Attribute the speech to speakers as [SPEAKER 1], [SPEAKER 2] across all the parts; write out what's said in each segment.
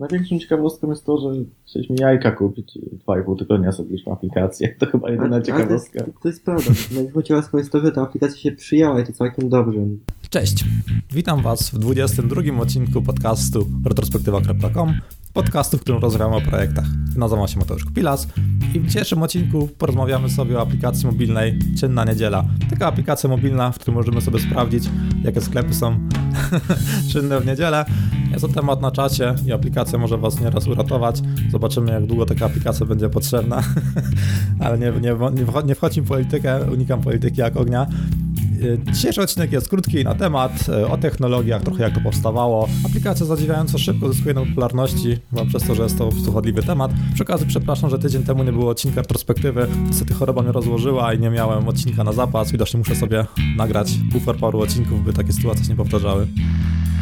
[SPEAKER 1] Największą ciekawostką jest to, że chcieliśmy jajka kupić i dwa i pół tygodnia zrobiliśmy aplikację. To chyba jedyna ciekawostka.
[SPEAKER 2] To, to jest prawda. Największą ciekawostką jest to, że ta aplikacja się przyjęła i to całkiem dobrze.
[SPEAKER 3] Cześć, witam Was w 22 odcinku podcastu retrospektywa.com podcastu, w którym rozmawiamy o projektach. Nazywam się Mateusz Kupilas i w dzisiejszym odcinku porozmawiamy sobie o aplikacji mobilnej Czynna Niedziela. Taka aplikacja mobilna, w której możemy sobie sprawdzić, jakie sklepy są czynne w niedzielę. Jest to temat na czacie i aplikacja może Was nieraz uratować. Zobaczymy, jak długo taka aplikacja będzie potrzebna. Ale nie, nie, nie, w politykę, unikam polityki jak ognia. Dzisiejszy odcinek jest krótki na temat, e, o technologiach, trochę jak to powstawało. Aplikacja zadziwiająco szybko zyskuje na popularności, chyba przez to, że jest to chodliwy temat. Przy okazji przepraszam, że tydzień temu nie było odcinka retrospektywy. Niestety choroba mnie rozłożyła i nie miałem odcinka na zapas. Widocznie muszę sobie nagrać bufor paru odcinków, by takie sytuacje się nie powtarzały.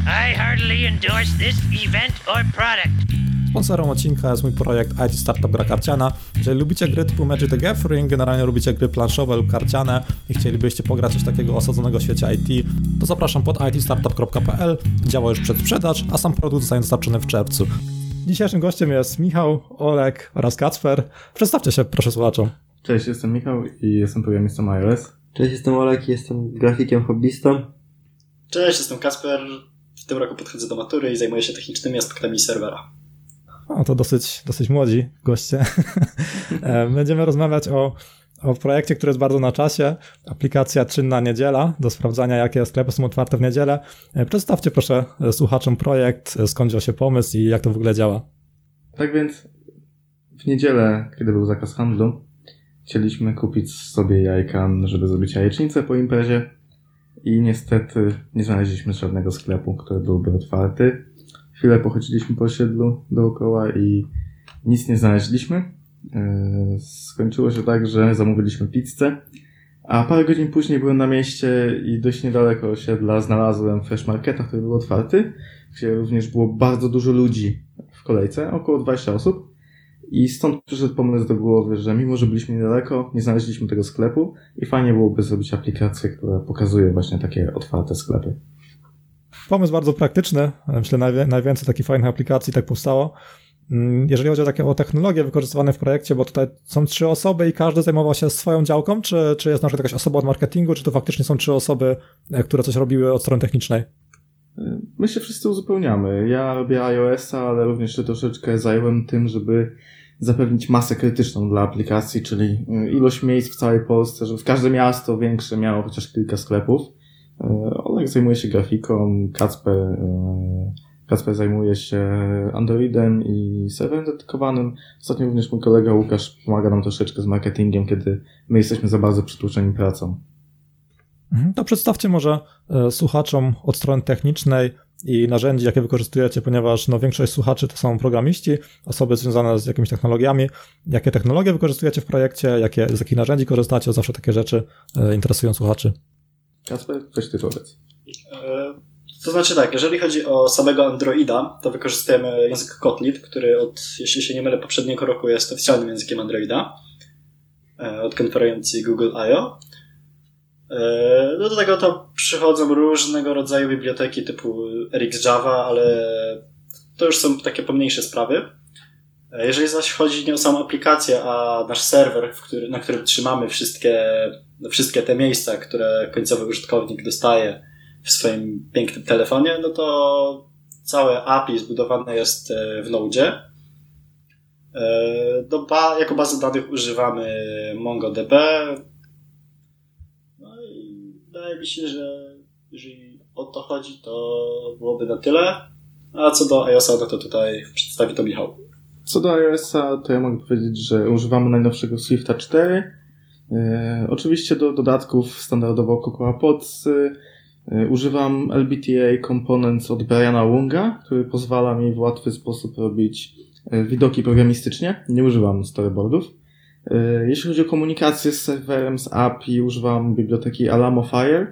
[SPEAKER 3] I heartily endorse this event or product. Sponsorem odcinka jest mój projekt IT Startup Gra Karciana. Jeżeli lubicie gry typu Magic the Gathering, generalnie lubicie gry planszowe lub karciane i chcielibyście pograć coś takiego osadzonego w świecie IT, to zapraszam pod itstartup.pl. Działa już przedsprzedaż, a sam produkt zostanie dostarczony w czerwcu. Dzisiejszym gościem jest Michał, Olek oraz Kacper. Przedstawcie się proszę słuchaczom.
[SPEAKER 1] Cześć, jestem Michał i jestem programistą iOS.
[SPEAKER 2] Cześć, jestem Olek i jestem grafikiem hobbystą.
[SPEAKER 4] Cześć, jestem Kasper. W tym roku podchodzę do matury i zajmuję się technicznymi aspektami serwera.
[SPEAKER 3] No to dosyć, dosyć młodzi goście. E, będziemy rozmawiać o, o projekcie, który jest bardzo na czasie. Aplikacja Czynna Niedziela do sprawdzania, jakie sklepy są otwarte w niedzielę. E, przedstawcie proszę słuchaczom projekt, skąd wziął się pomysł i jak to w ogóle działa.
[SPEAKER 1] Tak więc w niedzielę, kiedy był zakaz handlu, chcieliśmy kupić sobie jajka, żeby zrobić jajecznicę po imprezie i niestety nie znaleźliśmy żadnego sklepu, który byłby otwarty chwilę pochodziliśmy po osiedlu dookoła i nic nie znaleźliśmy. E, skończyło się tak, że zamówiliśmy pizzę, a parę godzin później byłem na mieście i dość niedaleko osiedla znalazłem Fresh Marketa, który był otwarty, gdzie również było bardzo dużo ludzi w kolejce, około 20 osób. I stąd przyszedł pomysł do głowy, że mimo, że byliśmy niedaleko, nie znaleźliśmy tego sklepu i fajnie byłoby zrobić aplikację, która pokazuje właśnie takie otwarte sklepy.
[SPEAKER 3] Pomysł bardzo praktyczny. Myślę, najwięcej takich fajnych aplikacji tak powstało. Mm, jeżeli chodzi o takie o technologie wykorzystywane w projekcie, bo tutaj są trzy osoby i każdy zajmował się swoją działką, czy, czy jest na przykład jakaś osoba od marketingu, czy to faktycznie są trzy osoby, e, które coś robiły od strony technicznej?
[SPEAKER 1] My się wszyscy uzupełniamy. Ja robię iOS-a, ale również się troszeczkę zająłem tym, żeby zapewnić masę krytyczną dla aplikacji, czyli y, ilość miejsc w całej Polsce, żeby każde miasto większe miało chociaż kilka sklepów. E, Olek zajmuje się grafiką, Kacper, e, Kacper zajmuje się Androidem i serwerem dedykowanym. Ostatnio również mój kolega Łukasz pomaga nam troszeczkę z marketingiem, kiedy my jesteśmy za bardzo przytłoczeni pracą.
[SPEAKER 3] Mhm, to przedstawcie może e, słuchaczom od strony technicznej i narzędzi, jakie wykorzystujecie, ponieważ no, większość słuchaczy to są programiści, osoby związane z jakimiś technologiami. Jakie technologie wykorzystujecie w projekcie, jakie, z jakich narzędzi korzystacie? Zawsze takie rzeczy interesują słuchaczy.
[SPEAKER 1] Kasper, coś ty powiedz.
[SPEAKER 4] E, to znaczy tak, jeżeli chodzi o samego Androida, to wykorzystujemy język Kotlin, który od, jeśli się nie mylę, poprzedniego roku jest oficjalnym językiem Androida e, od konferencji Google I.O. E, no do tego to przychodzą różnego rodzaju biblioteki typu RxJava, ale to już są takie pomniejsze sprawy. Jeżeli zaś chodzi nie o samą aplikację, a nasz serwer, który, na którym trzymamy wszystkie, wszystkie te miejsca, które końcowy użytkownik dostaje w swoim pięknym telefonie, no to całe API zbudowane jest e, w Node. E, do ba jako bazy danych używamy MongoDB. No i wydaje mi się, że jeżeli o to chodzi, to byłoby na tyle. A co do iOS-a, no to tutaj przedstawi to Michał.
[SPEAKER 1] Co do iOS-a, to ja mogę powiedzieć, że używamy najnowszego Swifta 4. E, oczywiście do dodatków standardowo Cocoa Pods e, używam LBTA Components od Briana Wunga, który pozwala mi w łatwy sposób robić e, widoki programistycznie. Nie używam storyboardów. E, jeśli chodzi o komunikację z serwerem, z API, używam biblioteki Alamo Fire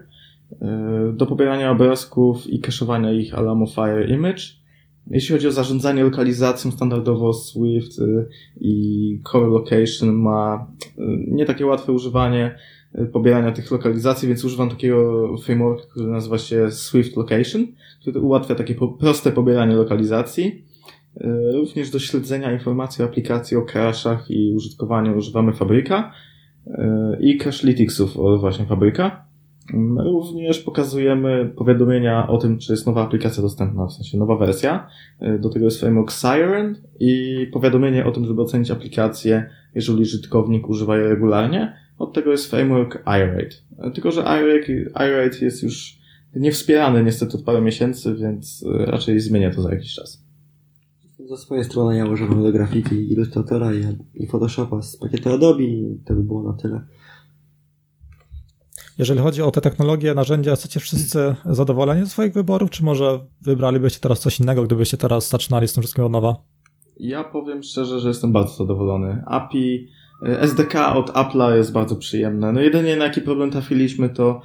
[SPEAKER 1] e, do pobierania obrazków i cache'owania ich Alamo Fire Image. Jeśli chodzi o zarządzanie lokalizacją, standardowo Swift y, i Core Location ma y, nie takie łatwe używanie y, pobierania tych lokalizacji, więc używam takiego frameworku, który nazywa się Swift Location, który ułatwia takie proste pobieranie lokalizacji. Również do śledzenia informacji o aplikacji, o crashach i użytkowaniu używamy Fabryka i Crashlyticsów właśnie Fabryka. Również pokazujemy powiadomienia o tym, czy jest nowa aplikacja dostępna, w sensie nowa wersja. E, Do tego jest framework Siren i powiadomienie o tym, żeby ocenić aplikację, jeżeli użytkownik używa jej regularnie. Od tego jest framework iRate. E, Tylko, że iRate, jest już niewspierany niestety od paru miesięcy, więc e, raczej zmienię to za jakiś czas.
[SPEAKER 2] Za swoje strony ja używam do grafiki Illustratora i, i Photoshopa z pakietu Adobe i to by było na tyle.
[SPEAKER 3] Jeżeli chodzi o te technologie, narzędzia, jesteście wszyscy zadowoleni ze swoich wyborów, czy może wybralibyście teraz coś innego, gdybyście teraz zaczynali z tym wszystkim od nowa?
[SPEAKER 1] Ja powiem szczerze, że jestem bardzo zadowolony. API, e, SDK od Apple'a jest bardzo przyjemne. No jedynie na jaki problem trafiliśmy to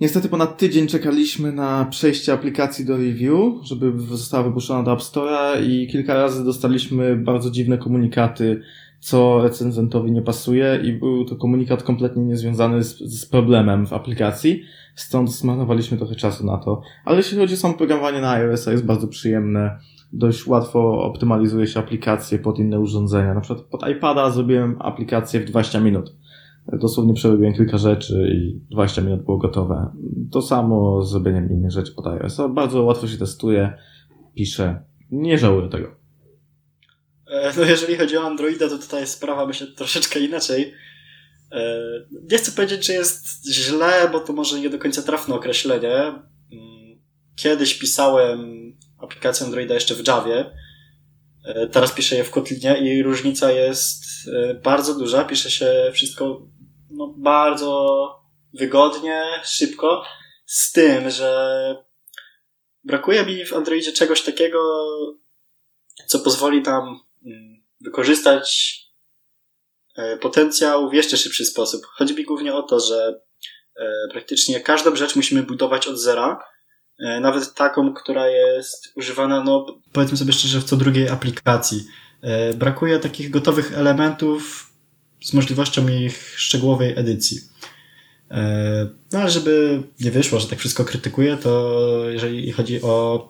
[SPEAKER 1] niestety ponad tydzień czekaliśmy na przejście aplikacji do review, żeby została wypuszczona do App Store'a i kilka razy dostaliśmy bardzo dziwne komunikaty, co recenzentowi nie pasuje i był to komunikat kompletnie niezwiązany z, z problemem w aplikacji, stąd zmarnowaliśmy trochę czasu na to. Ale jeśli chodzi o samo programowanie na iOS-a jest bardzo przyjemne dość łatwo optymalizuje się aplikacje pod inne urządzenia. Na przykład pod iPada zrobiłem aplikację w 20 minut. Dosłownie przerobiłem kilka rzeczy i 20 minut było gotowe. To samo zrobieniem innych rzeczy pod iOS. Bardzo łatwo się testuje, pisze. Nie żałuję tego.
[SPEAKER 4] E, No jeżeli chodzi o Androida, to tutaj sprawa myślę troszeczkę inaczej. E, Nie chcę powiedzieć, że jest źle, bo to może nie do końca trafne określenie. Mm, Kiedyś pisałem aplikację Androida jeszcze w Javie. E, Teraz piszę je w Kotlinie i różnica jest bardzo duża. Pisze się wszystko no, bardzo wygodnie, szybko. Z tym, że brakuje mi w Androidzie czegoś takiego, co pozwoli nam wykorzystać e, potencjał w jeszcze szybszy sposób. Chodzi mi głównie o to, że e, praktycznie każdą rzecz musimy budować od zera, e, nawet taką, która jest używana, no powiedzmy sobie szczerze, w co drugiej aplikacji. Brakuje takich gotowych elementów z możliwością ich szczegółowej edycji. No ale żeby nie wyszło, że tak wszystko krytykuję, to jeżeli chodzi o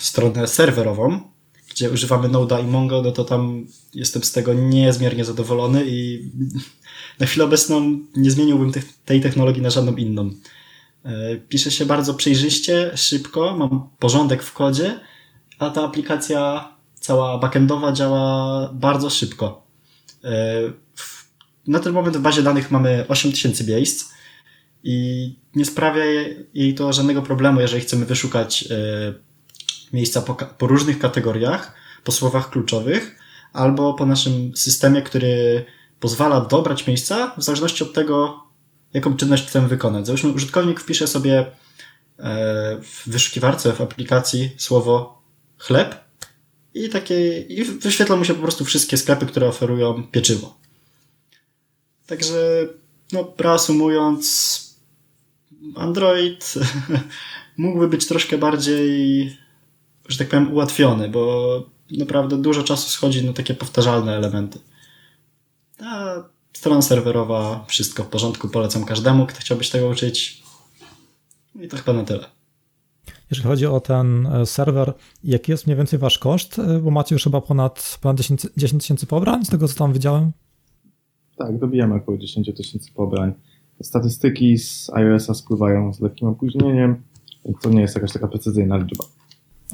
[SPEAKER 4] stronę serwerową, gdzie używamy Node'a i Mongo, no to tam jestem z tego niezmiernie zadowolony i na chwilę obecną nie zmieniłbym tej technologii na żadną inną. E, Pisze się bardzo przejrzyście, szybko, mam porządek w kodzie, a ta aplikacja cała backendowa działa bardzo szybko. E, Na ten moment w bazie danych mamy 8000 miejsc i nie sprawia jej- jej to żadnego problemu, jeżeli chcemy wyszukać e, miejsca po, po różnych kategoriach, po słowach kluczowych, albo po naszym systemie, który pozwala dobrać miejsca w zależności od tego, jaką czynność chcemy wykonać. Załóżmy, użytkownik wpisze sobie e, w wyszukiwarce w aplikacji słowo chleb i takie, i wyświetla mu się po prostu wszystkie sklepy, które oferują pieczywo. Także, no, reasumując, Android mógłby być troszkę bardziej, że tak powiem, ułatwiony, bo naprawdę dużo czasu schodzi na takie powtarzalne elementy. A strona serwerowa, wszystko w porządku, polecam każdemu, kto chciałby się tego uczyć. I to chyba na tyle.
[SPEAKER 3] Jeżeli chodzi o ten e, serwer, jaki jest mniej więcej wasz koszt? E, Bo macie już chyba ponad, ponad 10 10 tysięcy pobrań, z tego co tam widziałem.
[SPEAKER 1] Tak, dobijamy około 10 tysięcy pobrań. Statystyki z iOS-a spływają z lekkim opóźnieniem, więc to nie jest jakaś taka precyzyjna liczba.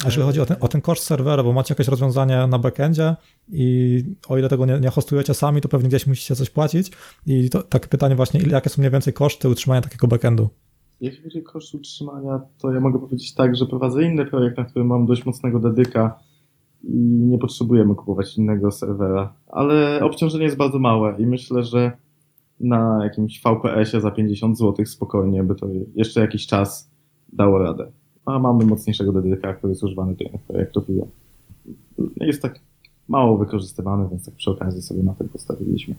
[SPEAKER 3] Jeżeli chodzi o ten, o ten koszt serwera, bo macie jakieś rozwiązanie na backendzie i o ile tego nie, nie hostujecie sami, to pewnie gdzieś musicie coś płacić. I to, takie pytanie właśnie, jakie są mniej więcej koszty utrzymania takiego backendu?
[SPEAKER 1] Jeśli chodzi o koszt utrzymania, to ja mogę powiedzieć tak, że prowadzę inny projekt, na którym mam dość mocnego dedyka i nie potrzebujemy kupować innego serwera, ale obciążenie jest bardzo małe i myślę, że na jakimś VPS-ie za 50 zł spokojnie by to jeszcze jakiś czas dało radę. A mamy mocniejszego dedyka, który jest używany do innych projektów i jest tak mało wykorzystywany, więc tak przy okazji sobie na tym postawiliśmy.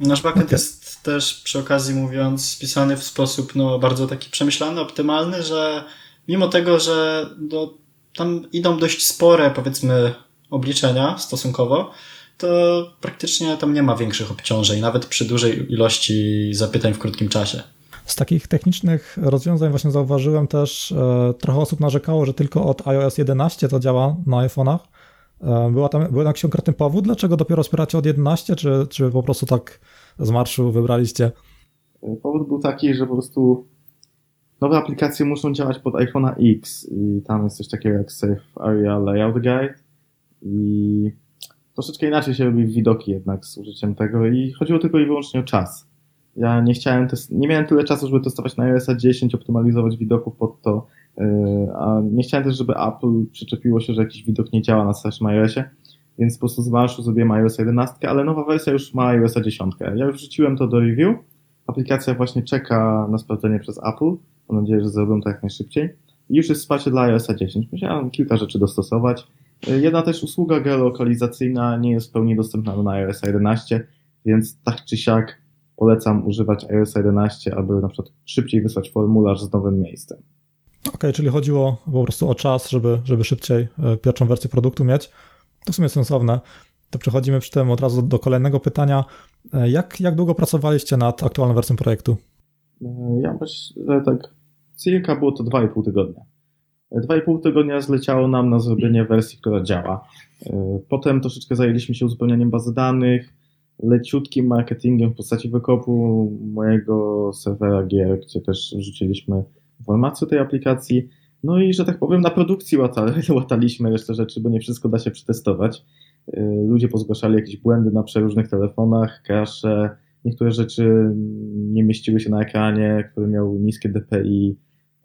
[SPEAKER 4] Nasz backend
[SPEAKER 3] Okej.
[SPEAKER 4] jest też przy okazji mówiąc spisany w sposób no, bardzo taki przemyślany, optymalny, że mimo tego, że no, tam idą dość spore powiedzmy obliczenia stosunkowo, to praktycznie tam nie ma większych obciążeń, nawet przy dużej ilości zapytań w krótkim czasie.
[SPEAKER 3] Z takich technicznych rozwiązań właśnie zauważyłem też, e, trochę osób narzekało, że tylko od iOS 11 to działa na iPhone'ach, E, była tam, był jakiś konkretny powód, dlaczego dopiero wspieracie od 11, czy, czy po prostu tak z marszu wybraliście?
[SPEAKER 1] Powód był taki, że po prostu nowe aplikacje muszą działać pod iPhone'a X i tam jest coś takiego jak Safe Area Layout Guide i troszeczkę inaczej się robi widoki jednak z użyciem tego i chodziło tylko i wyłącznie o czas. Ja nie chciałem, nie miałem tyle czasu, żeby testować na iOS 10, optymalizować widoków pod to, yy, a nie chciałem też, żeby Apple przyczepiło się, że jakiś widok nie działa na starszym iOSie, więc po prostu z marszu zrobiłem iOS 11, ale nowa wersja już ma iOS 10. Ja już wrzuciłem to do review, aplikacja właśnie czeka na sprawdzenie przez Apple, mam nadzieję, że zrobią to jak najszybciej i już jest wsparcie dla iOS 10. Musiałem kilka rzeczy dostosować, Jedna też usługa geolokalizacyjna nie jest w pełni dostępna na iOS 11, więc tak czy siak polecam używać iOS 11, aby na przykład szybciej wysłać formularz z nowym miejscem.
[SPEAKER 3] Okej, okay, czyli chodziło po prostu o czas, żeby, żeby szybciej e, pierwszą wersję produktu mieć. To w sumie sensowne. To przechodzimy przy tym od razu do kolejnego pytania. E, jak, jak długo pracowaliście nad aktualną wersją projektu?
[SPEAKER 1] E, ja myślę, tak circa było to 2,5 tygodnia. Dwa i pół tygodnia zleciało nam na zrobienie wersji, która działa. Potem troszeczkę zajęliśmy się uzupełnianiem bazy danych, leciutkim marketingiem w postaci wykopu mojego serwera gier, gdzie też wrzuciliśmy informacje tej aplikacji. No i, że tak powiem, na produkcji łataliśmy resztę rzeczy, bo nie wszystko da się przetestować. E, ludzie pozgłaszali jakieś błędy na przeróżnych telefonach, crashe, niektóre rzeczy nie mieściły się na ekranie, który miał niskie DPI,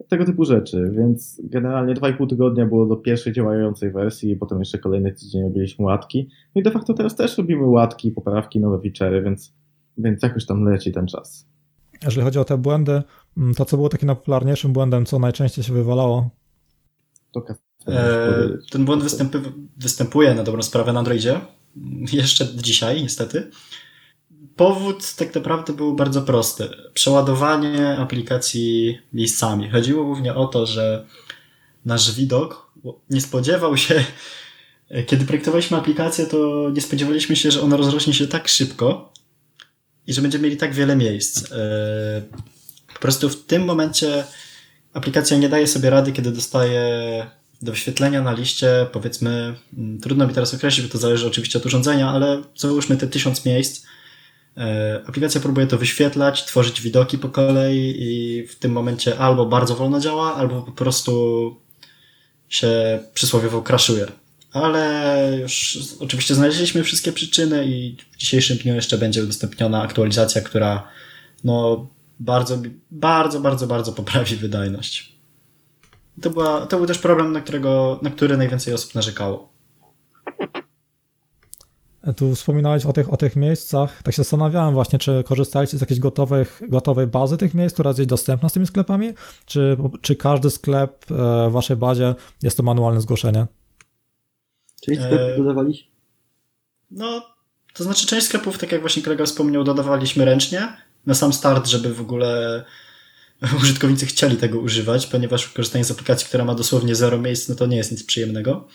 [SPEAKER 1] tego typu rzeczy, więc generalnie 2,5 tygodnia było do pierwszej działającej wersji, potem jeszcze kolejny tydzień robiliśmy łatki. No i de facto teraz też robimy łatki, poprawki, nowe feature'y, więc, więc jakoś tam leci ten czas.
[SPEAKER 3] Jeżeli chodzi o te błędy, mm, to co było takim najpopularniejszym błędem, co najczęściej się wywalało?
[SPEAKER 1] To
[SPEAKER 4] eee, ten błąd występy, występuje na dobrą sprawę na Androidzie. Jeszcze dzisiaj, niestety. Powód tak naprawdę był bardzo prosty. Przeładowanie aplikacji miejscami. Chodziło głównie o to, że nasz widok nie spodziewał się, kiedy projektowaliśmy aplikację, to nie spodziewaliśmy się, że ona rozrośnie się tak szybko i że będziemy mieli tak wiele miejsc. E, po prostu w tym momencie aplikacja nie daje sobie rady, kiedy dostaje do wyświetlenia na liście, powiedzmy, mm, trudno mi teraz określić, bo to zależy oczywiście od urządzenia, ale załóżmy te tysiąc miejsc, aplikacja próbuje to wyświetlać, tworzyć widoki po kolei i w tym momencie albo bardzo wolno działa, albo po prostu się przysłowiowo crashuje. Ale już oczywiście znaleźliśmy wszystkie przyczyny i w dzisiejszym dniu jeszcze będzie udostępniona aktualizacja, która no bardzo, bardzo, bardzo, bardzo poprawi wydajność. To, była, to był też problem, na, którego, na który najwięcej osób narzekało.
[SPEAKER 3] Tu wspominałeś o tych, o tych miejscach. Tak się zastanawiałem właśnie, czy korzystaliście z jakiejś gotowych, gotowej bazy tych miejsc, która jest dostępna z tymi sklepami, czy, czy każdy sklep e, w waszej bazie jest to manualne zgłoszenie?
[SPEAKER 2] Czyli sklepy e... dodawaliście?
[SPEAKER 4] No, to znaczy część sklepów, tak jak właśnie kolega wspomniał, dodawaliśmy ręcznie na sam start, żeby w ogóle użytkownicy chcieli tego używać, ponieważ korzystanie z aplikacji, która ma dosłownie zero miejsc, no to nie jest nic przyjemnego.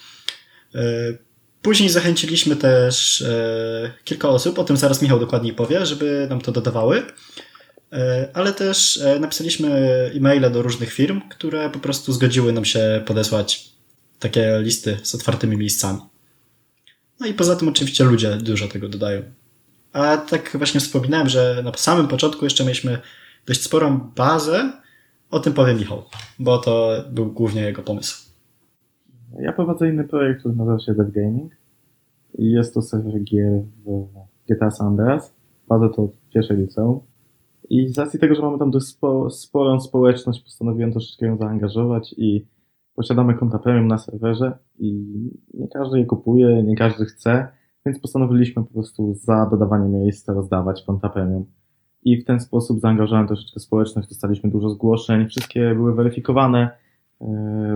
[SPEAKER 4] E, Później zachęciliśmy też e, kilka osób, o tym zaraz Michał dokładniej powie, żeby nam to dodawały. E, ale też e, napisaliśmy e-maile do różnych firm, które po prostu zgodziły nam się podesłać takie listy z otwartymi miejscami. No i poza tym oczywiście ludzie dużo tego dodają. A tak właśnie wspominałem, że na samym początku jeszcze mieliśmy dość sporą bazę. O tym powie Michał, bo to był głównie jego pomysł.
[SPEAKER 1] Ja prowadzę inny projekt, który nazywa się Dev Gaming i jest to serwer gier w GTA San Andreas. Prowadzę to od pierwszej liceum. I z racji tego, że mamy tam dość spo, sporą społeczność, postanowiłem troszeczkę ją zaangażować i posiadamy konta premium na serwerze i nie każdy je kupuje, nie każdy chce, więc postanowiliśmy po prostu za dodawanie miejsca rozdawać konta premium. I w ten sposób zaangażowałem troszeczkę społeczność, dostaliśmy dużo zgłoszeń, wszystkie były weryfikowane,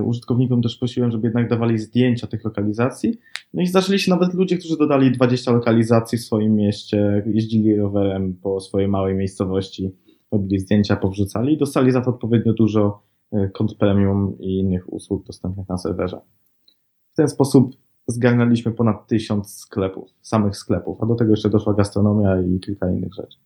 [SPEAKER 1] użytkownikom też prosiłem, żeby jednak dawali zdjęcia tych lokalizacji. No i zdarzyli się nawet ludzie, którzy dodali 20 lokalizacji w swoim mieście, jeździli rowerem po swojej małej miejscowości, robili zdjęcia, powrzucali i dostali za to odpowiednio dużo e, kont premium i innych usług dostępnych na serwerze. W ten sposób zgarnęliśmy ponad tysiąc sklepów, samych sklepów, a do tego jeszcze doszła gastronomia i kilka innych rzeczy.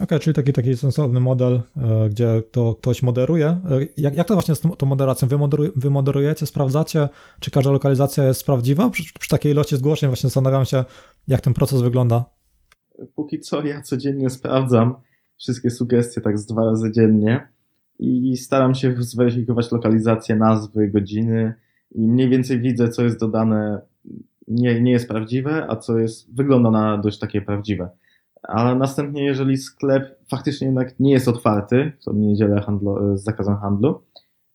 [SPEAKER 3] Okay, czyli taki, taki sensowny model, e, gdzie to ktoś moderuje. E, jak, jak to właśnie z tą, tą moderacją? Wy, moderuj, wy moderujecie, sprawdzacie, czy każda lokalizacja jest prawdziwa? Przy, przy takiej ilości zgłoszeń właśnie zastanawiam się, jak ten proces wygląda.
[SPEAKER 1] Póki co ja codziennie sprawdzam wszystkie sugestie tak z dwa razy dziennie i staram się zweryfikować lokalizację, nazwy, godziny i mniej więcej widzę, co jest dodane, nie, nie jest prawdziwe, a co jest, wygląda na dość takie prawdziwe. Ale następnie, jeżeli sklep faktycznie jednak nie jest otwarty, w niedzielę handlo, z zakazem handlu,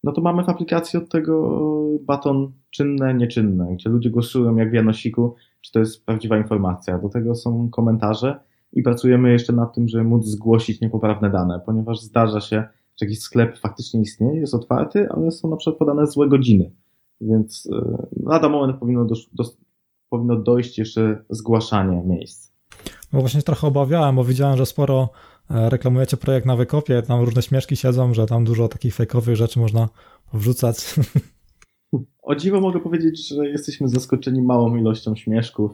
[SPEAKER 1] no to mamy w aplikacji od tego baton czynne, nieczynne, gdzie ludzie głosują jak w Janosiku, czy to jest prawdziwa informacja. Do tego są komentarze i pracujemy jeszcze nad tym, żeby móc zgłosić niepoprawne dane, ponieważ zdarza się, że jakiś sklep faktycznie istnieje, jest otwarty, ale są na przykład podane złe godziny. Więc e, lada moment powinno, powinno dojść jeszcze zgłaszanie miejsc.
[SPEAKER 3] No właśnie trochę obawiałem, bo widziałem, że sporo e, reklamujecie projekt na wykopie, tam różne śmieszki siedzą, że tam dużo takich fejkowych rzeczy można wrzucać.
[SPEAKER 1] O dziwo mogę powiedzieć, że jesteśmy zaskoczeni małą ilością śmieszków,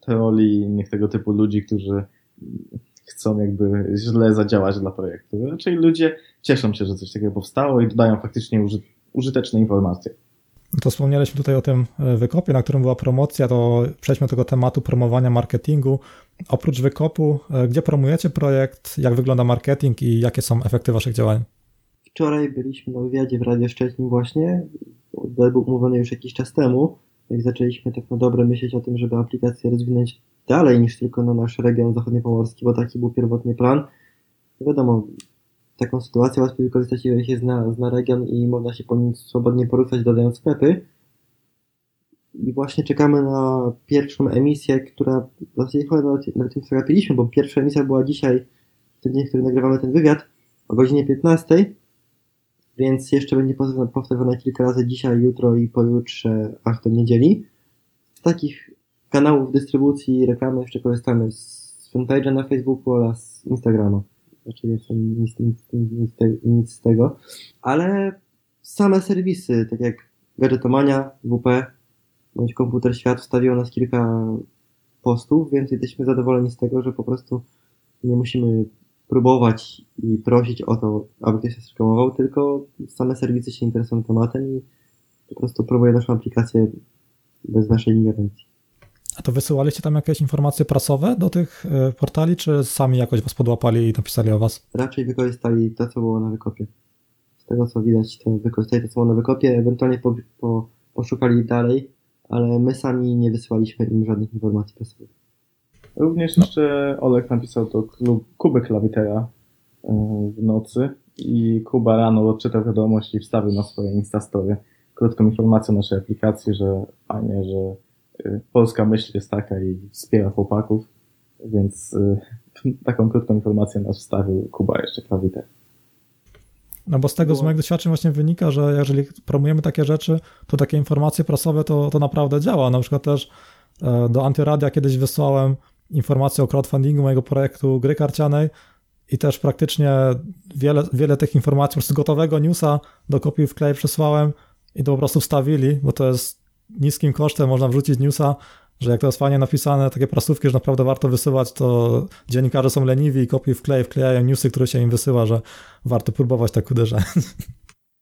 [SPEAKER 1] teorii innych tego typu ludzi, którzy chcą jakby źle zadziałać dla projektu. Raczej ludzie cieszą się, że coś takiego powstało i dodają faktycznie uży użyteczne informacje.
[SPEAKER 3] To wspomnieliśmy tutaj o tym e, wykopie, na którym była promocja, to przejdźmy do tego tematu promowania marketingu. Oprócz wykopu, e, gdzie promujecie projekt, jak wygląda marketing i jakie są efekty waszych działań?
[SPEAKER 2] Wczoraj byliśmy na wywiadzie w Radio Szczecin właśnie, był umówiony już jakiś czas temu, jak zaczęliśmy tak na dobre myśleć o tym, żeby aplikację rozwinąć dalej niż tylko na nasz region zachodniopomorski, bo taki był pierwotny plan. Wiadomo, taką sytuację łatwiej wykorzystać, jeżeli się zna, zna region i można się po nim swobodnie poruszać, dodając sklepy. I właśnie czekamy na pierwszą emisję, która w zasadzie chyba nawet, nawet tym przegapiliśmy, bo pierwsza emisja była dzisiaj, w ten dzień, w którym nagrywamy ten wywiad, o godzinie 15, więc jeszcze będzie powtarzane kilka razy dzisiaj, jutro i pojutrze, aż do niedzieli. Z takich kanałów dystrybucji reklamy jeszcze korzystamy z fanpage'a na Facebooku oraz z Instagrama. Znaczy jeszcze nic, nic, nic, nic z tego. Ale same serwisy, tak jak Gadżetomania, WP, bądź Komputer Świat wstawiło nas kilka postów, więc jesteśmy zadowoleni z tego, że po prostu nie musimy próbować i prosić o to, aby ktoś się reklamował, tylko same serwisy się interesują tematem i po prostu próbuje naszą aplikację bez naszej ingerencji.
[SPEAKER 3] A to wysyłaliście tam jakieś informacje prasowe do tych e, portali, czy sami jakoś was podłapali i napisali o was?
[SPEAKER 2] Raczej wykorzystali to, co było na wykopie. Z tego, co widać, to wykorzystali to, co było na wykopie, ewentualnie po, po, poszukali dalej, ale my sami nie wysyłaliśmy im żadnych informacji prasowych.
[SPEAKER 1] Również no. jeszcze Olek napisał to klub, Kubek Lawitera e, w nocy i Kuba rano odczytał wiadomość i wstawił na swoje Instastory krótką informację o naszej aplikacji, że fajnie, że polska myśl jest taka i wspiera chłopaków, więc y, taką krótką informację nas wstawił Kuba jeszcze klawiter.
[SPEAKER 3] No bo z tego, z moich doświadczeń właśnie wynika, że jeżeli promujemy takie rzeczy, to takie informacje prasowe to, to naprawdę działa. Na przykład też e, do Antyradia kiedyś wysłałem informację o crowdfundingu mojego projektu gry karcianej i też praktycznie wiele, wiele tych informacji, po prostu gotowego newsa do kopii w klej przesłałem i to po prostu wstawili, bo to jest niskim kosztem można wrzucić newsa, że jak to jest fajnie napisane, takie prasówki, że naprawdę warto wysyłać, to dziennikarze są leniwi i kopiuj wklej, wklejają newsy, które się im wysyła, że warto próbować tak uderzać.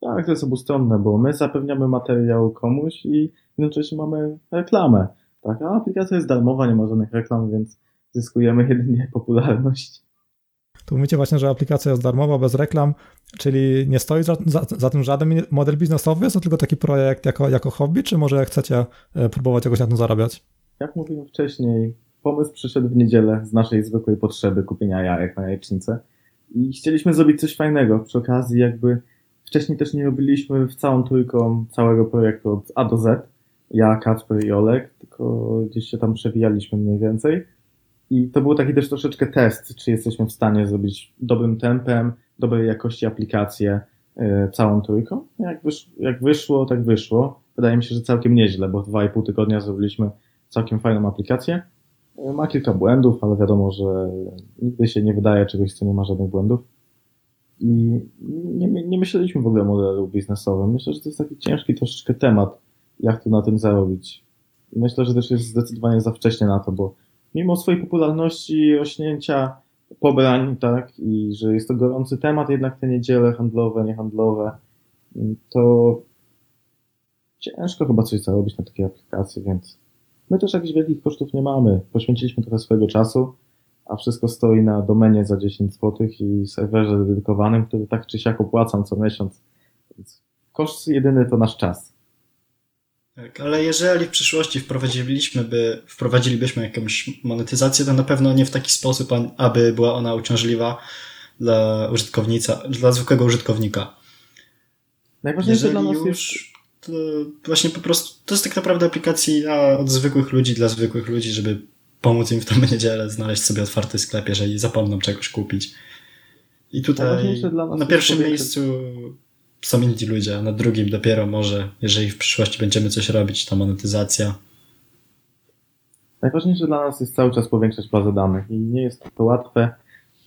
[SPEAKER 1] Tak, to jest obustronne, bo my zapewniamy materiał komuś i jednocześnie mamy reklamę. Tak, a aplikacja jest darmowa, nie ma żadnych reklam, więc zyskujemy jedynie popularność.
[SPEAKER 3] Tu mówicie właśnie, że aplikacja jest darmowa, bez reklam, czyli nie stoi za, za, za, tym żaden model biznesowy, jest to tylko taki projekt jako, jako hobby, czy może chcecie e, próbować jakoś na tym zarabiać?
[SPEAKER 1] Jak mówiłem wcześniej, pomysł przyszedł w niedzielę z naszej zwykłej potrzeby kupienia jajek na jajecznicę i chcieliśmy zrobić coś fajnego. Przy okazji jakby wcześniej też nie robiliśmy w całą trójką całego projektu od A do Z, ja, Kacper i Olek, tylko gdzieś się tam przewijaliśmy mniej więcej i to był taki też troszeczkę test, czy jesteśmy w stanie zrobić dobrym tempem, dobrej jakości aplikację yy, całą trójką. Jak, wysz, jak wyszło, tak wyszło. Wydaje mi się, że całkiem nieźle, bo w dwa i pół tygodnia zrobiliśmy całkiem fajną aplikację. Yy, ma kilka błędów, ale wiadomo, że nigdy się nie wydaje czegoś, co nie ma żadnych błędów. I nie, nie myśleliśmy w ogóle o modelu biznesowym. Myślę, że to jest taki ciężki troszeczkę temat, jak tu na tym zarobić. Myślę, że też jest zdecydowanie za wcześnie na to, bo mimo swojej popularności i rośnięcia pobrań, tak, i że jest to gorący temat, jednak te niedziele handlowe, niehandlowe, to ciężko chyba coś zarobić na takiej aplikacji, więc my też jakichś wielkich kosztów nie mamy. Poświęciliśmy trochę swojego czasu, a wszystko stoi na domenie za 10 zł i serwerze dedykowanym, który tak czy siak opłacam co miesiąc. Więc koszt jedyny to nasz czas.
[SPEAKER 4] Tak, ale jeżeli w przyszłości wprowadziliśmy by, wprowadzilibyśmy jakąś monetyzację, to na pewno nie w taki sposób, aby była ona uciążliwa dla użytkownika, dla zwykłego użytkownika.
[SPEAKER 1] Najważniejsze jeżeli dla nas już, jest...
[SPEAKER 4] to właśnie po prostu, to jest tak naprawdę aplikacja od zwykłych ludzi dla zwykłych ludzi, żeby pomóc im w tą niedzielę znaleźć sobie otwarty sklep, jeżeli zapomną czegoś kupić. I tutaj na pierwszym miejscu są inni ludzie, a na drugim dopiero może, jeżeli w przyszłości będziemy coś robić, ta monetyzacja.
[SPEAKER 1] Najważniejsze dla nas jest cały czas powiększać bazę danych i nie jest to łatwe.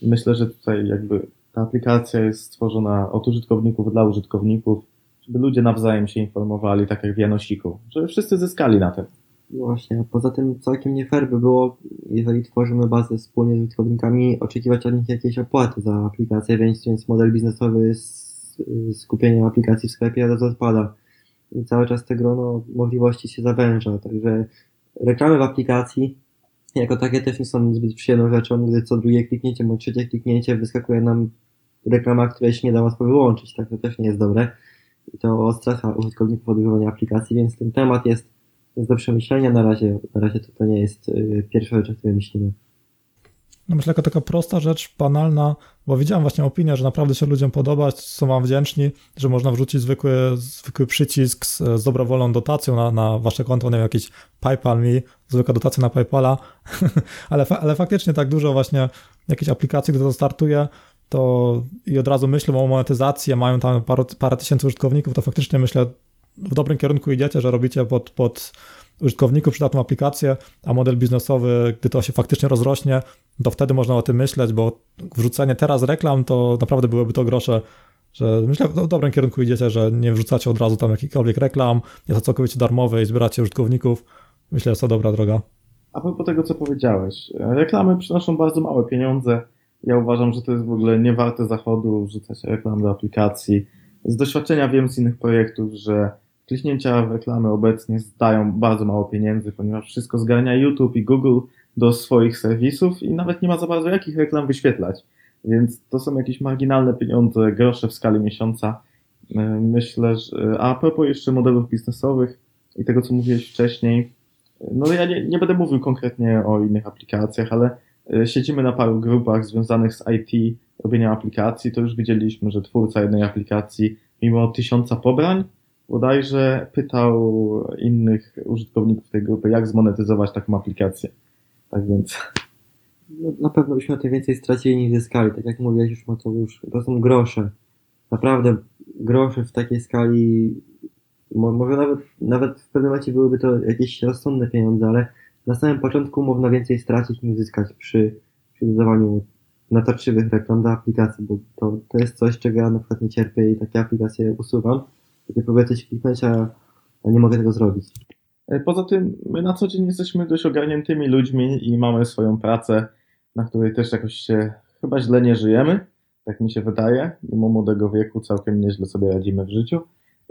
[SPEAKER 1] Myślę, że tutaj jakby ta aplikacja jest stworzona od użytkowników dla użytkowników, żeby ludzie nawzajem się informowali, tak jak w Janosiku, żeby wszyscy zyskali na tym.
[SPEAKER 2] No właśnie, a poza tym całkiem nie fair by było, jeżeli tworzymy bazę wspólnie z użytkownikami, oczekiwać od nich jakiejś opłaty za aplikację, więc, więc model biznesowy z skupieniem aplikacji w sklepie razu odpada. I cały czas te grono możliwości się zawęża, także reklamy w aplikacji jako takie też nie są zbyt przyjemną rzeczą, gdy co drugie kliknięcie bądź trzecie kliknięcie wyskakuje nam reklama, której się nie da łatwo wyłączyć, tak to też nie jest dobre. I to odstrasza użytkowników od używania aplikacji, więc ten temat jest, jest do przemyślenia. Na razie, na razie to, to nie jest y, pierwsza rzecz, o której myślimy.
[SPEAKER 3] No myślę, jako taka prosta rzecz, banalna, bo widziałem właśnie opinię, że naprawdę się ludziom podoba, są wam wdzięczni, że można wrzucić zwykły, zwykły przycisk z, z dobrowolną dotacją na, na wasze konto, nie wiem, jakiś PayPal mi, zwykła dotacja na PayPala, ale, ale faktycznie tak dużo właśnie jakichś aplikacji, gdy to startuje, to i od razu myślą o monetyzacji, mają tam parę, parę tysięcy użytkowników, to faktycznie myślę, w dobrym kierunku idziecie, że robicie pod, pod użytkowników przydatną aplikację, a model biznesowy, gdy to się faktycznie rozrośnie, to wtedy można o tym myśleć, bo wrzucenie teraz reklam to naprawdę byłyby to grosze, że myślę, że w dobrym kierunku idziecie, że nie wrzucacie od razu tam jakichkolwiek reklam, jest to całkowicie darmowe i zbieracie użytkowników. Myślę, że to dobra droga.
[SPEAKER 1] A propos tego, co powiedziałeś, reklamy przynoszą bardzo małe pieniądze. Ja uważam, że to jest w ogóle nie warte zachodu wrzucać reklam do aplikacji. Z doświadczenia wiem z innych projektów, że Kliknięcia w reklamy obecnie zdają bardzo mało pieniędzy, ponieważ wszystko zgarnia YouTube i Google do swoich serwisów i nawet nie ma za bardzo jakich reklam wyświetlać. Więc to są jakieś marginalne pieniądze, grosze w skali miesiąca. E, myślę, że. A propos jeszcze modelów biznesowych i tego, co mówiłeś wcześniej, no ja nie, nie będę mówił konkretnie o innych aplikacjach, ale e, siedzimy na paru grupach związanych z IT, robienia aplikacji, to już widzieliśmy, że twórca jednej aplikacji, mimo tysiąca pobrań, bodajże pytał innych użytkowników tej grupy, jak zmonetyzować taką aplikację. Tak więc.
[SPEAKER 2] No, na pewno byśmy o tym więcej stracili niż zyskali. Tak jak mówiłeś już Mateusz, to są grosze. Naprawdę grosze w takiej skali, może nawet, nawet w pewnym momencie byłyby to jakieś rozsądne pieniądze, ale na samym początku można więcej stracić niż zyskać przy, przy dodawaniu natarczywych reklam do aplikacji, bo to, to jest coś, czego ja na przykład nie cierpię i takie aplikacje usuwam kiedy próbuję coś kliknąć, a, a nie mogę tego zrobić.
[SPEAKER 1] E, poza tym, my na co dzień jesteśmy dość ogarniętymi ludźmi i mamy swoją pracę, na której też jakoś się chyba źle nie żyjemy, tak mi się wydaje. Mimo młodego wieku całkiem nieźle sobie radzimy w życiu.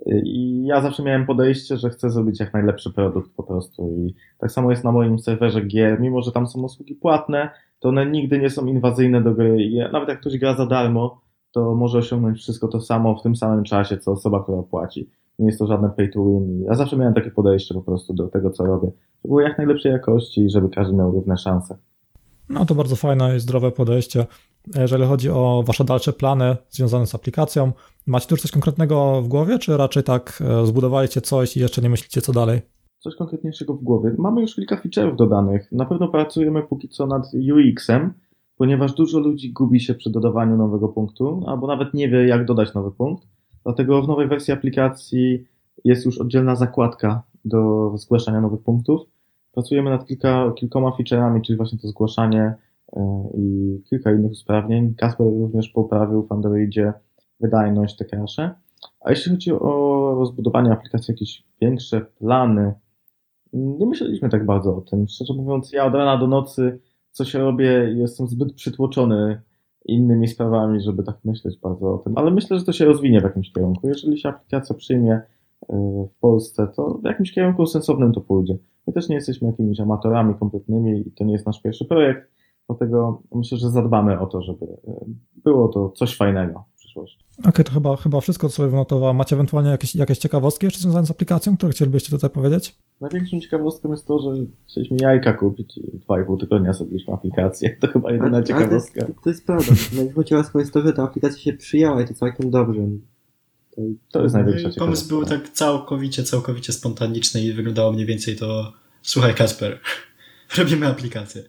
[SPEAKER 1] E, I ja zawsze miałem podejście, że chcę zrobić jak najlepszy produkt po prostu. I tak samo jest na moim serwerze gier, mimo że tam są usługi płatne, to one nigdy nie są inwazyjne do gry. I nawet jak ktoś gra za darmo, to może osiągnąć wszystko to samo w tym samym czasie, co osoba, która płaci. Nie jest to żadne pay to win. Ja zawsze miałem takie podejście po prostu do tego, co robię. To było jak najlepszej jakości i żeby każdy miał równe szanse.
[SPEAKER 3] No to bardzo fajne i zdrowe podejście. Jeżeli chodzi o Wasze dalsze plany związane z aplikacją, macie tu już coś konkretnego w głowie, czy raczej tak e, zbudowaliście coś i jeszcze nie myślicie, co dalej?
[SPEAKER 1] Coś konkretniejszego w głowie. Mamy już kilka feature'ów dodanych. Na pewno pracujemy póki co nad UX-em, ponieważ dużo ludzi gubi się przy dodawaniu nowego punktu, albo nawet nie wie, jak dodać nowy punkt. Dlatego w nowej wersji aplikacji jest już oddzielna zakładka do zgłaszania nowych punktów. Pracujemy nad kilka, kilkoma featureami, czyli właśnie to zgłaszanie e, i kilka innych usprawnień. Kasper również poprawił w Androidzie wydajność, cache. A jeśli chodzi o rozbudowanie aplikacji, jakieś większe plany, nie myśleliśmy tak bardzo o tym. Szczerze mówiąc, ja od rana do nocy coś robię jestem zbyt przytłoczony innymi sprawami, żeby tak myśleć bardzo o tym, ale myślę, że to się rozwinie w jakimś kierunku. Jeżeli się aplikacja przyjmie y, w Polsce, to w jakimś kierunku sensownym to pójdzie. My też nie jesteśmy jakimiś amatorami kompletnymi i to nie jest nasz pierwszy projekt, dlatego myślę, że zadbamy o to, żeby y, było to coś fajnego przyszłości.
[SPEAKER 3] Okej, okay, to chyba, chyba wszystko, co sobie wynotowałem. Macie ewentualnie jakieś, jakieś ciekawostki jeszcze związane z aplikacją, które chcielibyście tutaj powiedzieć?
[SPEAKER 1] Największą ciekawostką jest to, że chcieliśmy jajka kupić i dwa i pół tygodnia zrobiliśmy aplikację. To chyba jedyna a, ciekawostka.
[SPEAKER 2] To jest, to jest prawda. Największą ciekawostką jest to, że ta aplikacja się przyjęła i to całkiem dobrze.
[SPEAKER 1] To, to jest największa
[SPEAKER 4] no Pomysł był tak całkowicie, całkowicie spontaniczny i wyglądało mniej więcej to słuchaj Kasper, robimy aplikację.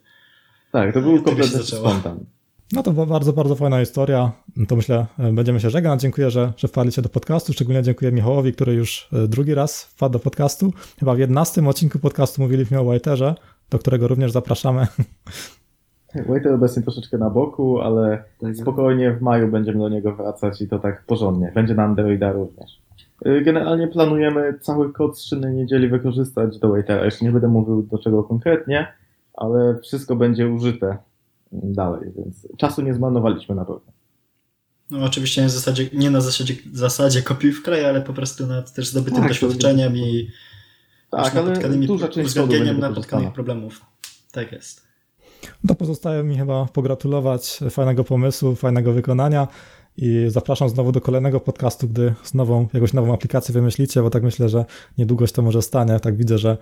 [SPEAKER 1] Tak, to był kompletny spontan.
[SPEAKER 3] No to bardzo, bardzo fajna historia. To myślę, e, będziemy się żegnać. Dziękuję, że, że wpadliście do podcastu. Szczególnie dziękuję Michałowi, który już e, drugi raz wpadł do podcastu. Chyba w 11 odcinku podcastu mówiliśmy o Whiterze, do którego również zapraszamy.
[SPEAKER 1] Whiter obecnie troszeczkę na boku, ale tak. spokojnie w maju będziemy do niego wracać i to tak porządnie. Będzie na Androida również. E, generalnie planujemy cały kod z szynnej niedzieli wykorzystać do Waitera. Jeszcze nie będę mówił do czego konkretnie, ale wszystko będzie użyte dalej, więc czasu nie zmarnowaliśmy na pewno.
[SPEAKER 4] No oczywiście nie, zasadzie, nie na zasadzie, zasadzie kopiuj w kraj, ale po prostu nad też zdobytym tak, doświadczeniem i
[SPEAKER 1] tak, ale duża część
[SPEAKER 4] uwzględnieniem napotkanych problemów. Tak jest.
[SPEAKER 3] To pozostaje mi chyba pogratulować fajnego pomysłu, fajnego wykonania. I zapraszam znowu do kolejnego podcastu, gdy znowu jakąś nową aplikację wymyślicie, bo tak myślę, że niedługo się to może stanie. Tak widzę, że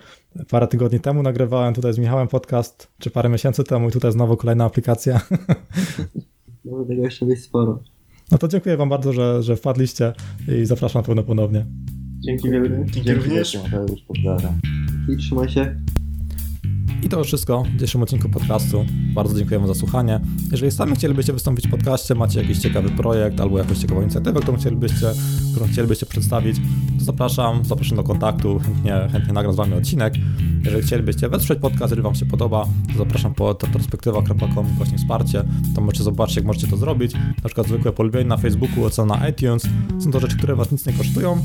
[SPEAKER 3] parę tygodni temu nagrywałem tutaj z Michałem podcast, czy parę miesięcy temu i tutaj znowu kolejna aplikacja.
[SPEAKER 2] Może tego jeszcze być sporo.
[SPEAKER 3] No to dziękuję Wam bardzo, że, że wpadliście i zapraszam na pewno ponownie.
[SPEAKER 1] Dzięki wielkie.
[SPEAKER 4] Dzięki, Dzięki również.
[SPEAKER 2] I trzymaj się.
[SPEAKER 3] I to już wszystko w dzisiejszym odcinku podcastu. Bardzo dziękujemy za słuchanie. Jeżeli sami chcielibyście wystąpić w podcaście, macie jakiś ciekawy projekt albo jakąś ciekawą inicjatywę, którą chcielibyście, którą chcielibyście przedstawić, to zapraszam, zapraszam do kontaktu, chętnie, chętnie nagram z Wami odcinek. Jeżeli chcielibyście wesprzeć podcast, jeżeli Wam się podoba, to zapraszam po retrospektywa.com właśnie wsparcie. Tam możecie zobaczyć, jak możecie to zrobić. Na przykład zwykłe polubienie na Facebooku, ocena na iTunes. Są to rzeczy, które Was nic nie kosztują,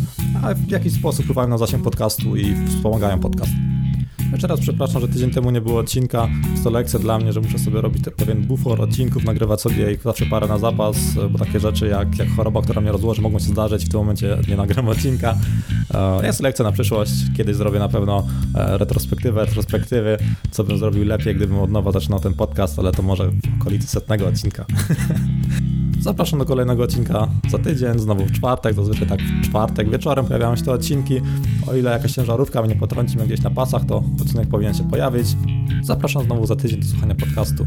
[SPEAKER 3] a w jakiś sposób wpływają na zasięg podcastu i wspomagają podcast. Jeszcze raz przepraszam, że tydzień temu nie było odcinka. Jest to lekcja dla mnie, że muszę sobie robić pewien bufor odcinków, nagrywać sobie ich zawsze parę na zapas, bo takie rzeczy jak, jak choroba, która mnie rozłoży, mogą się zdarzyć w tym momencie nie nagram odcinka. E, jest lekcja na przyszłość. Kiedyś zrobię na pewno e, retrospektywę, retrospektywy, co bym zrobił lepiej, gdybym od nowa zaczynał ten podcast, ale to może w okolicy setnego odcinka. Zapraszam do kolejnego odcinka za tydzień, znowu w czwartek, zazwyczaj tak w czwartek wieczorem pojawiają się te odcinki. O ile jakaś ciężarówka mnie nie potrąci mnie gdzieś na pasach, to odcinek powinien się pojawić. Zapraszam znowu za tydzień do słuchania podcastu.